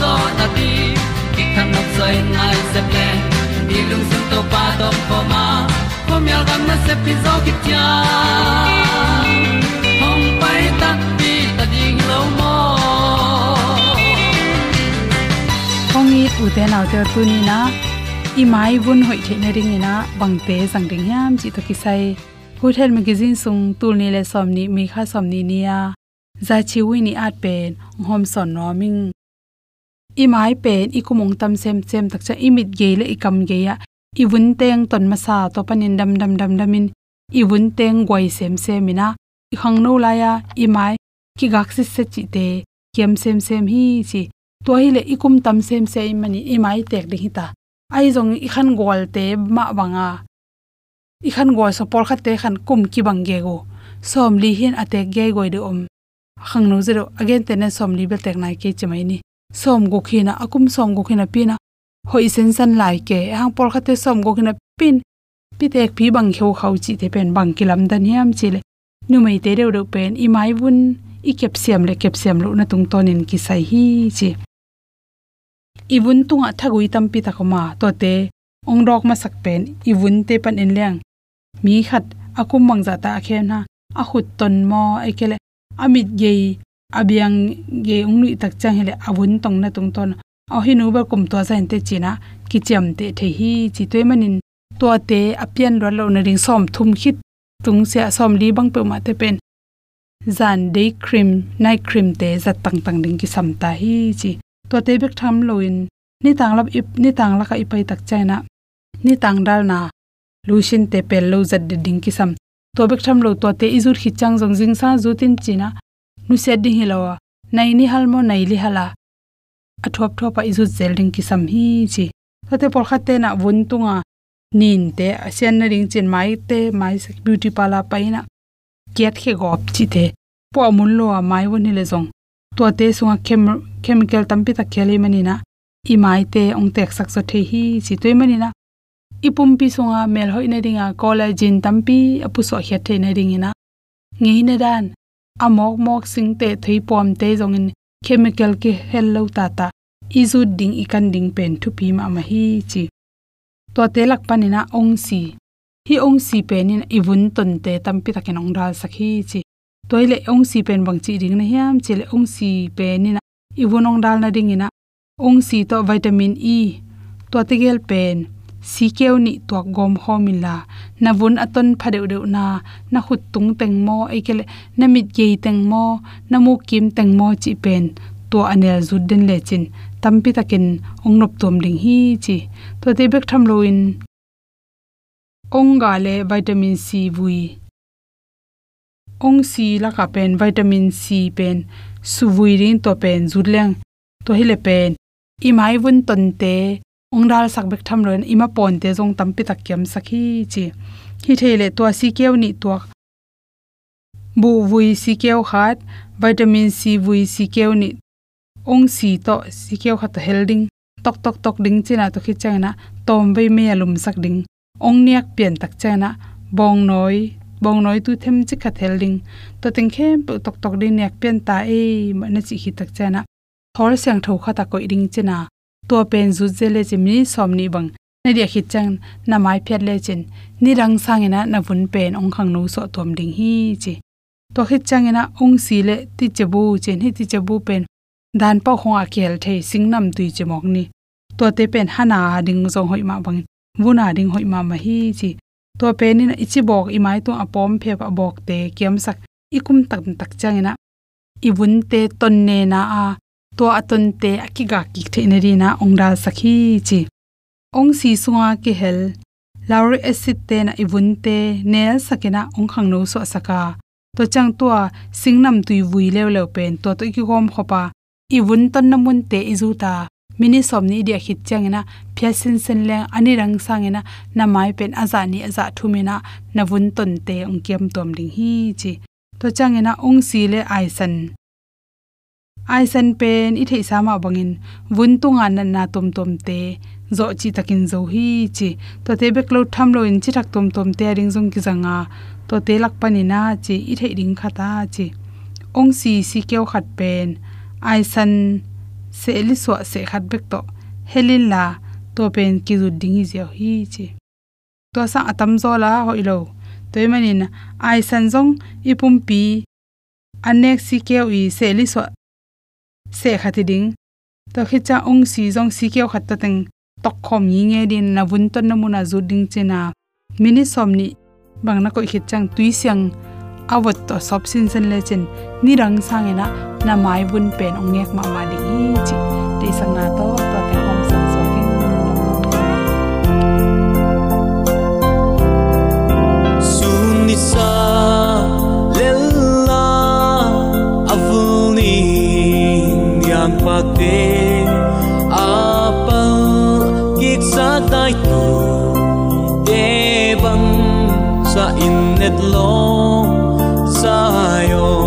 zo na ti ki kan nok sai nai se ple ni lung sun to pa to pa ma. Ko mi al gam na se pi zo ki tia hong pai ta ti ta ding lo mo kong i u te nau te tu ni na? I mai bun hoi the na ring ina bang te sang ding yam chi to ki sai hotel magazine sung tul ni le som ni, mi kha som ni nia za chi wi ni at pen hom son no ming imai pen ikumong tam sem sem takcha imit ge le ikam ge ya. Iwun vun teng ton masa to panin dam dam dam damin i vun teng goi sem semina i khang no la ya, imai, ki gak si se chi te. Kem sem sem hi chi. To hi le ikum tam sem se mani imai tek ding hi ta. Ai jong i khan gol te ma wanga. I khan gol so por khat te khan kum ki bang ge go. Som li hin atek ge goi de om. Khang no zero, again te ne som li bel tek nai ke chmai ni. Som go khina akum som go khina pina hoi sen san lai ke hang por khate som go khina pin pi tek pi bang kheu khau chi te pen bang kilam dan hiam chile nu mai te reu reu pen i mai bun i kep siam le kep siam lu na tung tonin ki sai hi chi ibun tunga thagui tampi takoma to te ong dok ma sak pen ibun te pan en leng mi khat akum mangza ta khem na a khut ton mo aikele amit gei abiang ge ungni tak chang hele avun tong na tung ton. A hi nu ba kum to zain te china ki cham te the hi chi toy manin. To te apian ro lo na ring som thum khit, tung se som li bang pe ma te pen. Zan day cream, night cream te za tang tang ding ki sam ta hi chi. To te bek tham lo in. Ni tang lap ip, ni tang la ka ipai tak chaina ni tang dal na. Lushin te pel lo zat de ding ki sam. To bek tham lo to te izur khichang jong jing sa zu tin china nu se ding hilawa nai ni halmo nai li hala. Athop thopa izu zelding ki sam hi chi. Tate por khate na vun tunga nin te asian na ring chin mai te mai beauty pala paina. Kiat khe gop chi te po mun lo a mai won le zong. To te sunga chem, chemical tampi ta kheli mani na. I mai te ong tek sak so the hi chi toi mani na. Ipum pi sunga mel hoi na ringa collagen tampi apu so hya the na. Ringina ngei na dan amok mok sing te thei pom te zong in chemical ki hello ta ta izu ding ikan ding pen thu pi ma ma hi chi. To te lak panina ong si hi ong si pen in ivun ton te tampi takin ong dal sakhi chi. Toile ong si pen bang chi ding na hiam chile ong si pen in ivun ong dal na ding ina ong si to vitamin e. To te gel pen si keu ni to gom homila na vun aton phadeu deu na. Na khut tung teng mo ekele na mit ge teng mo na mu kim teng mo chi pen. To anel zu den le chin. Tampi takin ongnop tom ding hi chi. To te bek tham loin ong ga le vitamin c vui. Ong si la ka pen vitamin c pen. Su vui rin to pen zurleng to hile pen. I mai vun ton te ong dal sak bek tham loin, ima pon te jong tampi tak kyam sakhi chi. Hi thele to si keu ni to bu vui si keu khat, vitamin c vui si keu ni. Ong si to si keu khat helding tok tok tok ding china to khi chana tom be me alum sak ding. Ong niak pian tak chana bong noi bong noi tu them chi khat helding to ting khem pu tok tok ding niak pian ta e ma na chi hi tak chana thor sang tho khata ko ding china to pen zu zele chi mi somni bang. Na dia khit chang na mai phet le chen ni rang sangena na vun pen ong khang no so tom ding hi chi. To khit changena ong si le ti chebu chen hi ti chebu pen. Dan pa khong a kel the singnam tui che mok ni. To te pen hana ding zong hoi ma bang. Vuna ding hoi ma ma hi chi. To pen ni ichi bok, i mai to apom phe pa bok te kiam sak. Ikum tak tak changena i vun te ton ne na a to aton te akiga ki theina ri na ongdal sakhi chi. Ong si sunga ki hel lauric acid te na ibun te nel sakina ong khang no so saka to chang to singnam tui vui lew lew pen to to ki gom khopa ibun ton namun te izuta. Mini somni dia khit changena phyasin sen le ani rang sangena na mai pen aza ni aza thumina na vun ton te ong kiam tom ding hi chi. To changena ong si le aisan ai san pen i thei sama bangin vun tunga nan na tom tom te zo chi takin zo hi chi. To te bek lo tham lo in chi thak tom tom te ring jong ki zanga à. to te lak pani na chi i thei ding khata chi. Ong si si keo khat pen. Ai san se li so se khat bek to helin la to pen ki zu ding hi hi chi. To sa atam zo la hoilo toy manin ai san jong ipum pi anek si keo i se li so se khati ding to khicha ong si jong si kyo khat ta teng tok khom yi nge din na vun ton namuna zu ding chena mini somni bangna ko khit chang tui siang awat to sop sin sen le chen ni rang sang ena na mai bun pen ong ngek ma ma ding hi chi te sang na to to te hom sang so king sun ni sa a apal git sa tai tu te bang sa in net lo, sa yo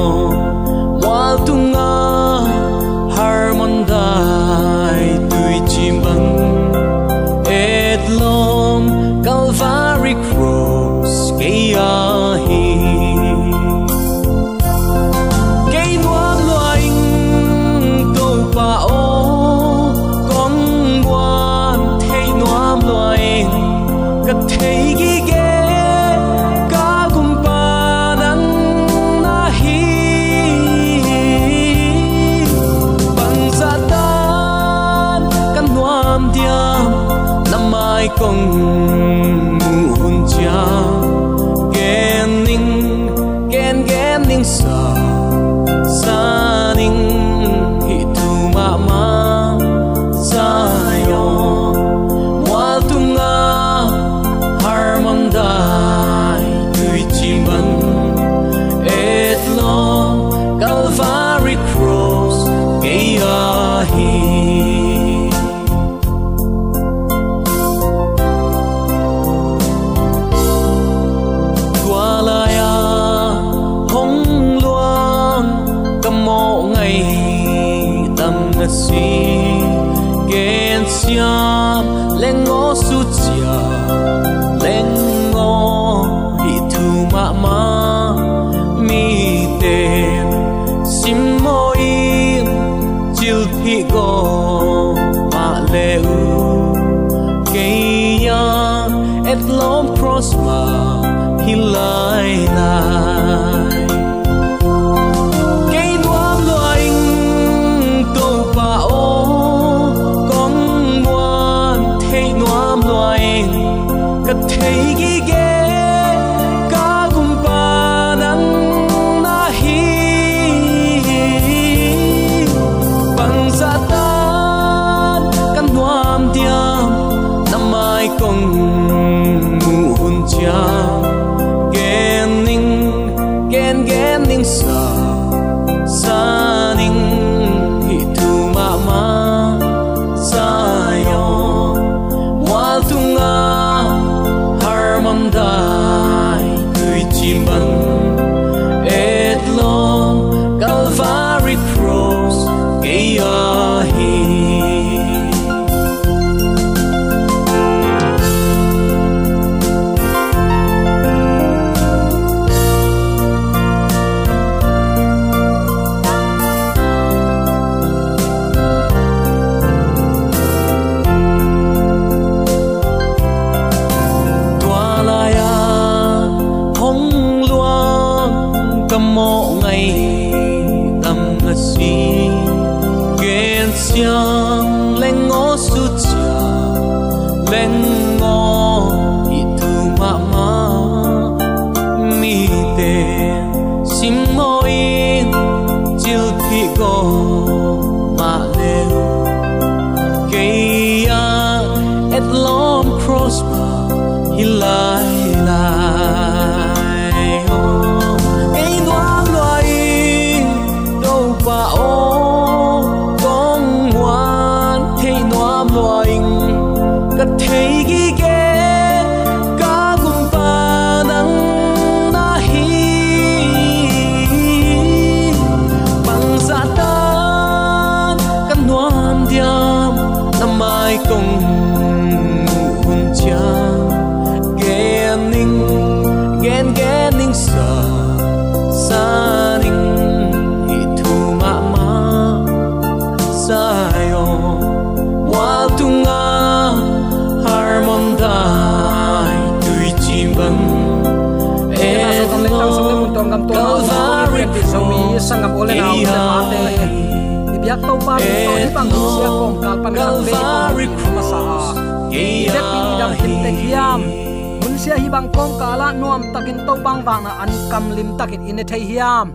sia hi bang kong ka la nuam takin to bang wang na an kam lim takin in e thei hiam.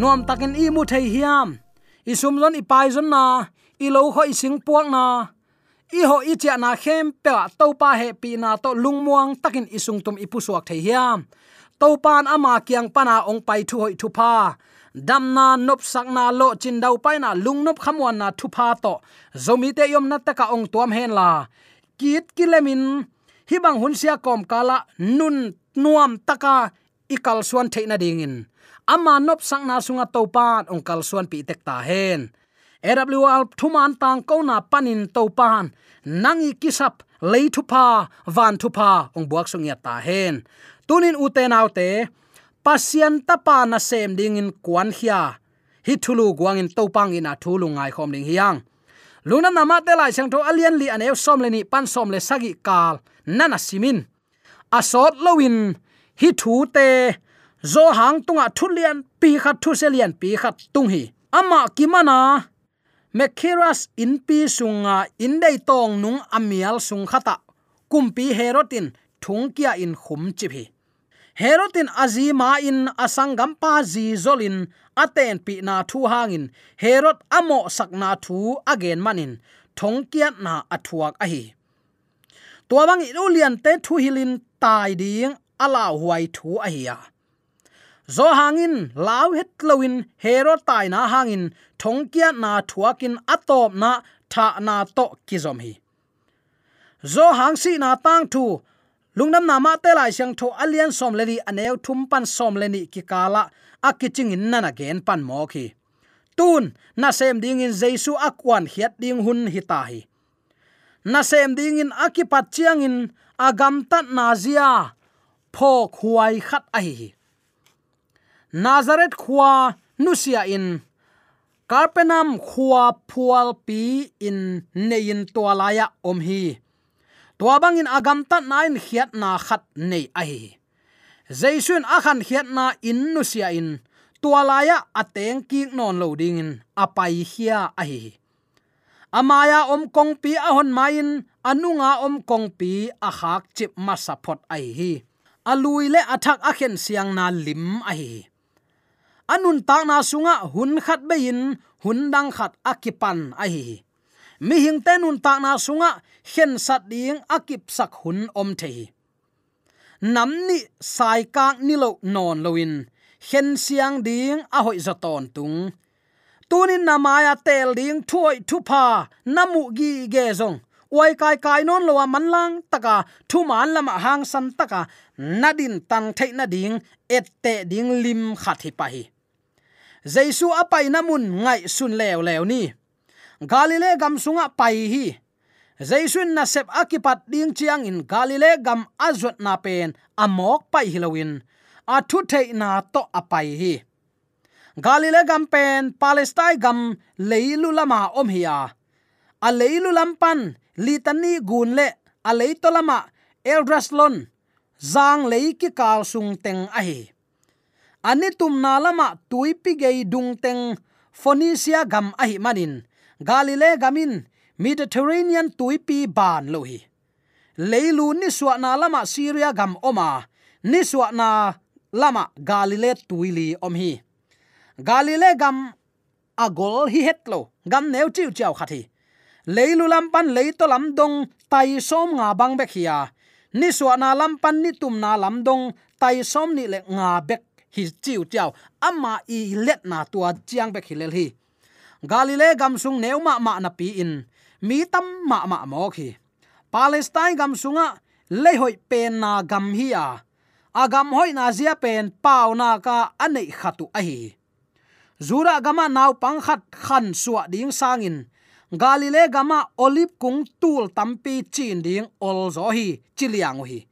Nuam takin i mu thei hiam. I sum lon i pai zon na, i lo kho i sing puak na. I ho i cha na khem pe to pa he pi na to lungmuang takin sung tum ipu suak thei hiam. To pan ama kiang pana ong pai thu hoi thu pa. Dam na, nop sak na, lo chin dau pai na, lung nop khamwan na thu pa to. Zomi te yom na ta ka ong tuam hen la. Kit kilemin hibang bang kom kala nun nuam taka ikal suan theina dingin. Ama nop sangna na sunga topan ongkal kal suan pi tek ta hen. AWR thuman tang ko na panin topan nangi kisap, lei thu pa van thu pa ong buak sung ya ta hen. Tunin uten autte pasian tapa na sem dingin kwan hia. Hi thulu guangin in ina in a thulu ngai khom ding hiang luna nama te lai sang tho alian li an som le ni, pan som le sagi kal. Nana simin. Asot lowin hi thu te. Zo hang tunga thulian pi khat thu selian pi khat tung hi. Ama kimana. Mekhiras in pi sunga, in dei tong nung amial sung khata. Kumpi herotin thungkia in khum chi herotin azima in asangam pa zi zolin aten pi na thu hangin. Herot amo sakna thu again manin. Thongkiat na athuak a hi tua bang te thu hilin tai ding ala huai thu a hi zo hangin law het lowin hero tai na hangin. Thongkia na thuakin atop na tha na to kizom hi. Zo hang si na tang thu lungnam na ma te lai siang tho alian som le ni aneu thum pan som le ni ki kala akiching in nana gen pan mo khi. Tun, na sem ding in jesu akwan hiat ding hun hita hi. Na sem ding in akipat chiang in agam tat nazia phok huai khat a hi nazareth khua nusia in, karpenam khua phual pi in nein tolaya om hi tua bangin agam tat nain khiat na khat nei ai jaisun akhan khiat na in nu sia in tua laya ateng ki non loading in apai hia ai amaya om kong pi ahon main, anunga om kong pi a khak chip masapot ai hi alui le athak akhen siang na lim ai anun ta na sunga hun khat bein, hun dang khat akipan ai mi hing tenun ta na sunga hen sat ding akip sak hun om the nam ni sai kang ni lo non loin hen siang ding a hoi za ton tung. Tunin namaya tel ding thuoi thu pa namu gi ge zong. Wai kai kai non lo man lang taka, thu man lama hang san taka nadin tang thei na ding, et te ding lim khat hi pa hi. Jaisu apai namun ngai sun lew lew ni galile gam sunga pai hi. Jaisun na sep akipat ding chiang in galile gam azot na pen amok pai hilowin a thu thei na to apai hi. Galile gam pen palestine gam leilu lama om hiya a leilu lampan litani gun le a leito lama eldraslon zang lei ki kal sung teng a hi. Ani tum na lama tuipi gei dung teng phoenicia gam a hi manin galile gamin mediterranean tuipi ban lohi, leilu ni suana lama syria gam oma à. ni suana lama galile tuili om hi. Galile gam agol à hi hetlo gam neu chiu chiao khathi leilu lampan leito lamdong tai som nga bang bek hiya à. ni suana lampan ni tum na dong tai som ni le nga bek hi chiu chiao. Ama i let na tua chiang bek hilel hi galile gamsung neuma ma na pi in. Mi tam ma ma mo khi. Palestine gamsunga le hoi pen na gam hi a. Agam hoi na zia pen pau na ka anei khatu a hi. Zura gama naw pang khat khan suwa ding sangin galile gama olip kung tul tampi chin ding ol zo hi chiliang hi.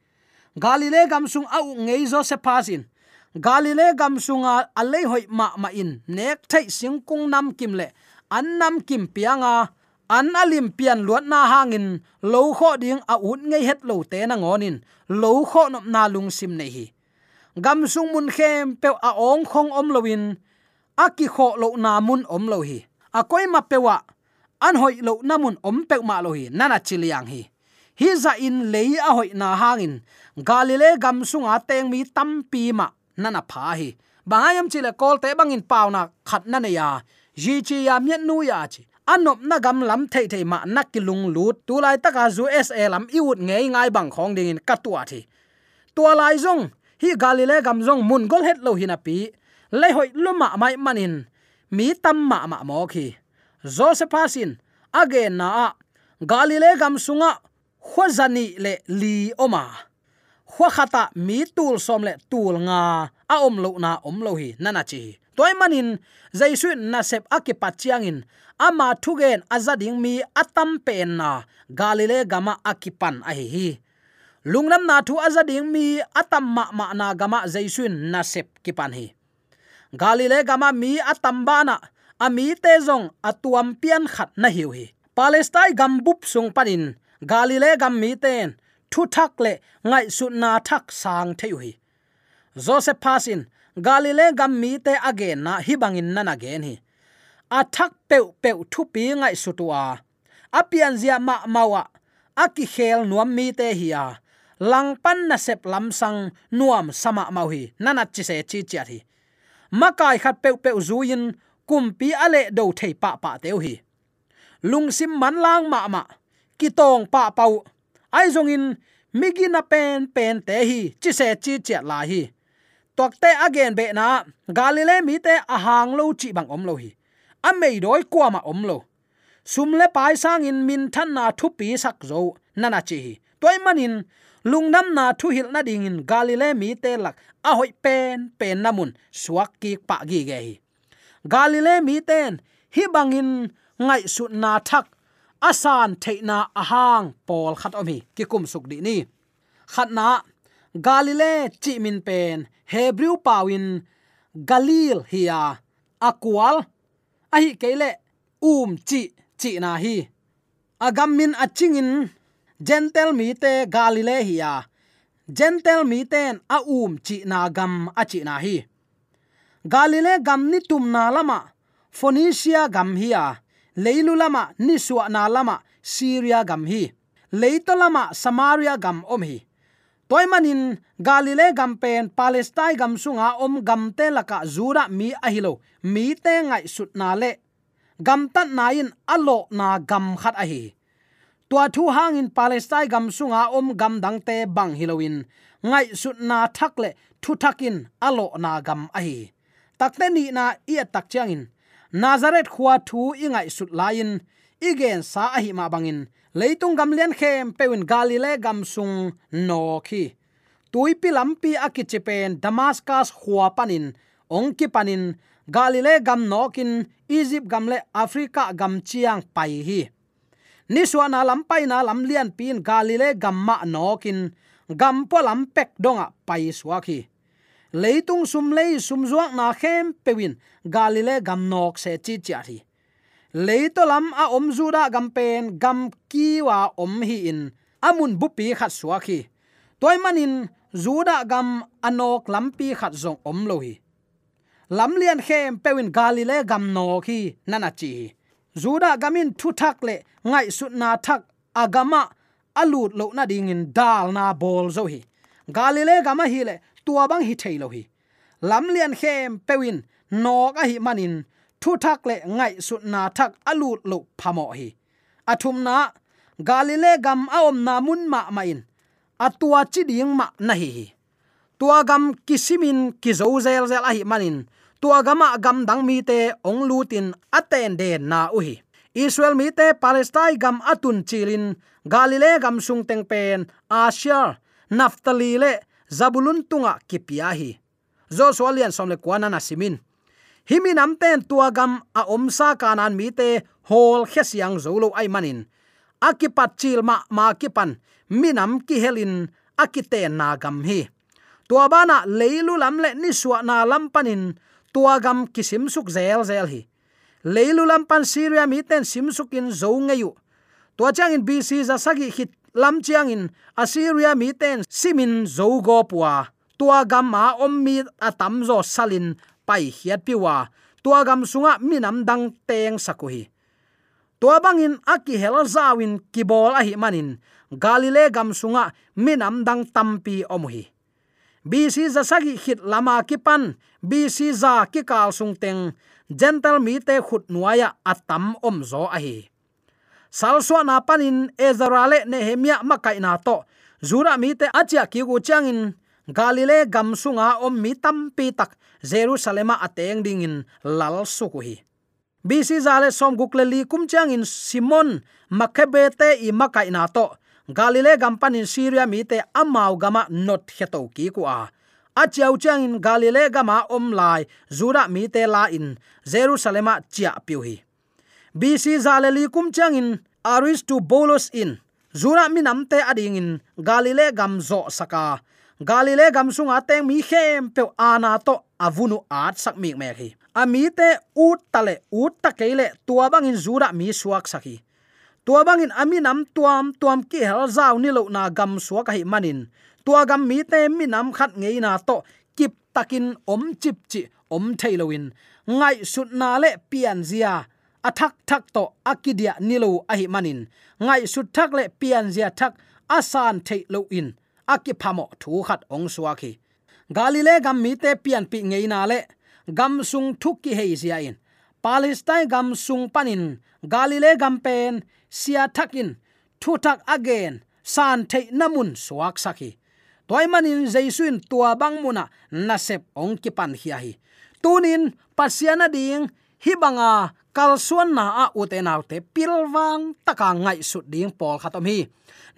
Galile gamsung au ngei zo se pasin galile gam sunga alei hoi ma ma in. Nek thai singkung nam kim le. An nam kim pianga an alim pian luat na hangin. Lo kho ding a ut ngei het lo te na ngonin lo kho nop na lung sim nei hi. Gam sung mun khem pe a ong khong om lowin a ki kho lo na mun om lo hi. A koi ma pewa an hoi lo na mun om pe ma lo hi. Nana chiliang hi. Hi za in lei a hoi na hangin. Galile gam sunga teng mi tam pi ma nana pha hi. Bangayam chile kol te bangin pauna khat na ne ya ji chi ya miet nu ya chi anop na gam lam thei thei ma nakilung lut tu lai taka zu sa lam i ut ngei ngai bang khong ding in katua thi tua lai zong hi galile gam zong mun gol het lo hina pi le hoi luma mai manin mi tam ma ma mo khi josephasin again na galile gam sunga khwazani le li oma khwa khata mi tul som le tul nga, a om lo na om lo hi nana chi. Toy manin, jaisu na sep akipat chiangin ama thugen azading mi atam pen na, galile gama akipan a hi hi. Lungnam na thu azading mi atam ma ma na gama jaisun na sep kipan hi. Galile gama mi atam bana ami te zong atuam pian khat na hiu hi. Palestine Gambup sung panin, galile gam mi ten thu thak le ngai su na thak sang thei hi joseph pasin galile gam mi te again na hi bangin na na gen hi thak peu peu thu pi ngai su tua. Apian zia ma mawa aki khel nuam mi te hi a. Lang pan na sep lam sang nuam sama mau hi nana chi se chi chi hi. Makai khat pe pe zuin kumpi ale do thei pa pa teu hi. Lung sim man lang ma ma, ki tong pa pau ai zong in migi na pen pen te hi, chi se chi che la hi. Tok te again be na galile mi te a hang lo chi bang om lo hi. A mei doi kwa ma om lo. Sum le pai sang in min than na thu pi sak zo nana chi hi. Toy manin lungnam na thu hil na ding in galile mi te lak, a hoi pen pen namun suak ki pa gi ge hi. Galile mi ten, hi bangin ngai su na thak asan theina ahang pol khat omi ki kum suk di ni. Khatna, galile chi min pen, hebrew pawin, galil hiya akwal ahi keile um chi chi na hi. Agam min achingin gentle mi te galile hiya gentle mi ten a um chi na gam a chi na hi. Galile gam ni tum na lama, phoenicia gam hiya leilu lama ni suwa na lama syria gam hi. Leito lama samaria gam om hi. Toy manin galile gam pen palestine gam sunga om gam te laka zura mi ahilo. Mi te ngai sut na le. Gam tat na in alo na gam khat a hi tua thu hang in palestine gam sunga om gam dang te bang hiloin ngai sut na thak le, thu thakin alo na gam a hi takte ni na i tak changin in nazareth khuwa thu ingai sut lain. Igen sa a hi ma bangin. Leitung gam lian khem pewin galile gam sung no khi. Tuipi lampi akichipen damascus khuwa panin. Ongki panin. Galile gam nokin egypt gam le africa gam chiang pai hi. Ni suana lam pai na lam lian pin galile gam ma nokin gam po lam pek donga pai suaki leitung sum lei sum zuak na khem pewin. Galile gam nok se chi chi hi leito lam a om zuda gam pen, gam kiwa om hi in. Amun bupi khat suaki toy manin zuda gam anok lampi khat zong om lo hi. Lam lian khem pewin galile gam no khi nana chi zuda gamin thu thak le, ngai su na thak agama alut lo na ding in dal na bol zo hi. Galile gama hi le tua bang hi thailo hi. Lam lian khem pewin nok a hi manin, thu thak le ngai su na thak alut lo phamo hi. Athum na, galile gam aom na mun ma ma in. Atua chi ding ma na hi tua gam kisimin kizo zel zel a hi manin. Tua gama gam dang mi te ong lutin aten de na uhi israel mi te palestine gam atun chilin galile gam sung teng pen, asia naftali le zabulun tunga kipia hi zo swalian somle kwana na simin. Himi nam ten tua gam a omsa kanan mi te hol khesiang zolo ai manin. Akipat chil ma ma kipan. Minam ki helin akite na gam hi. Tua bana leilu lam le ni suwa na lam panin, tua gam kisim suk zel zel hi. Leilu lampan siria mi ten sim sukin zo ngeyu. Tua chang in bc za sagi hit lam chiang in, assyria mi ten simin zo go pua, tua gam ma om mi atam zo salin, pai hiat piwa tua gam sunga minam dang teng sakuhi. Tua bangin aki hel zawin kibol ahi manin galile gam sunga minam dang tampi omuhi. Bc za sagi hit lama ki pan bc za ki kal sung teng, gentle mi te khut nuaya atam om zo ahi salswa na panin ezrale nehemia makai na to. Zura mi te achia ki gu changin galile gamsunga om mi tampi tak. Jerusalema ateng dingin lal sukuhi. Bc zale som gukle li kum changin simon makebete i makai na to. Galile gampanin syria mi te amau gama not heto ki ku a a chiao galile gama om lai. Zura mi te la in. Jerusalema chia piu hi bc zaleli kum chang in aris to bolos in. Zura mi nam te ading in galile gam zo saka. Galile gam sunga teng mi khem pe ana to avunu at sak mi me khi. Ami te ut tale ut ta keile tua bangin zura mi suak saki. Tua bangin ami nam tuam tuam ki hel zau ni lo na gam suak hi manin. Tua gam mi te mi nam khat ngei na to, kip takin om chip chi, om thailoin ngai sut na le pian zia athak thak to akidia nilu ahi manin. Ngai su thak le pian zia thak asan thei lo in. Aki phamo thu khat ong suaki galile gam mi te pian pi ngei na le. Gam sung thuk ki hei zia in. Palestine gam sung panin. Galile gam pen sia thakin thu thak again. San thei namun suak saki toy manin jaisuin tua bang muna nasep ong ki pan hi hi. Tunin, pasiana ding, hibanga kal suan na a ute naw te pilwang taka ngai su ding pol khatom hi.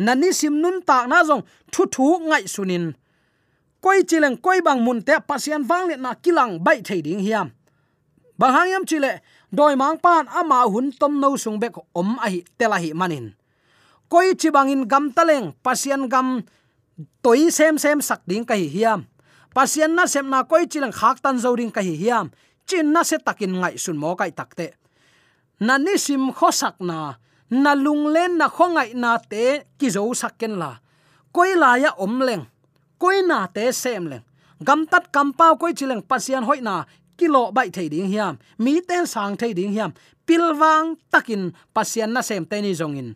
Nani sim nun ta na jong thu thu ngai sunin koi chileng koi bang mun te pasian wang le na kilang bai thei ding hiam. Bang hangyam chile doi mang pan ama hun tom no sung bek om a hi tela hi manin koi chi bangin gam taleng pasian gam toi sem sem sak ding kai hiam. Pasian na sem na koi chilang khak tan zo ding kai hiam. Chin na se takin ngai sun mo kai takte na nisim kho sak na na lung len na khongai na te ki zo sak ken la. Koi la ya om leng, koi na te sem leng. Gam tat kam pau koi chileng pasian hoi na kilo bai thei ding hiam, mi ten sang thei ding hiam pilwang takin pasian na sem te ni zongin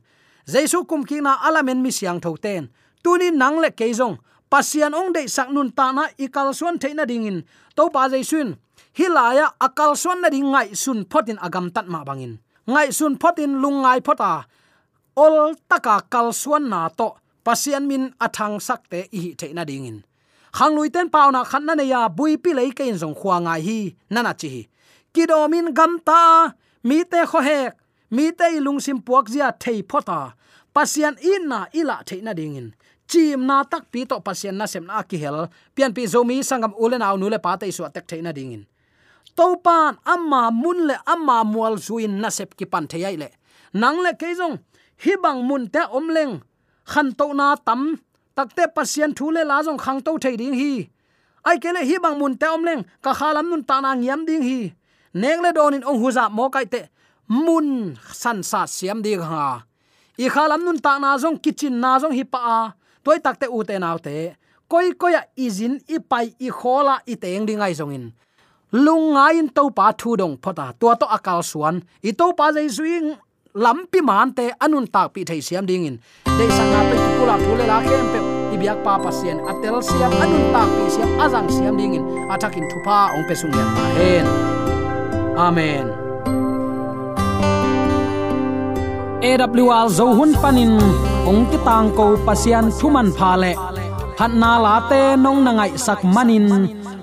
jaisu kum ki na alamen mi siang tho ten tuni nang le ke zong, pasian ong de sak nun ta na ikal suan theina dingin to pa jaisun hilaya akal suan na ding ngai sun photin agam tat ma bangin. Ngai sun photin lungai phota. Ol taka kal suan na to. Pasian min athang sakte i theina dingin. Khang lui ten pau na khan na ya bui pi lei ke in zong khuwa ngai hi nana chi kidomin gam ta, mi te kho hek, mi te lung sim puak zia thei phota. Pasian in na ila theina dingin. Chim na tak pi to pasian na sem na ki hel. Pian pi zomi sangam ulen aw nu le pa te su tek theina dingin pan amma mun le amma mual zuin nasep ki pan thei le. Nang le keizong hibang bang mun te om leng. Khan to na tam takte pasien thu le la jong khang to thei ding hi. Ai kele hi bang mun te om leng, ka khalam nun ta na ngiam ding hi. Neng le donin ong huza mo kai te, mun san sa siam ding ha. I khalam nun ta na jong kitchen na jong hi pa a. Toy takte u te naw te. Koi koya izin i pai i khola i teng ding ai jong in lunga in to pa thu dong phota tua to akal suan. I to pa jai suing lampi man te anun tak pi thei siam ding in. De sanga pe kula thu le la kem pe ibyak pa pasien atel siam anun tak pi siam azang siam ding in. Athakin thupa ong pe sung yan hen. Amen. AWR zo hun panin ong ki tang ko pasian thuman pha le. Phat na la te nong na ngai sak manin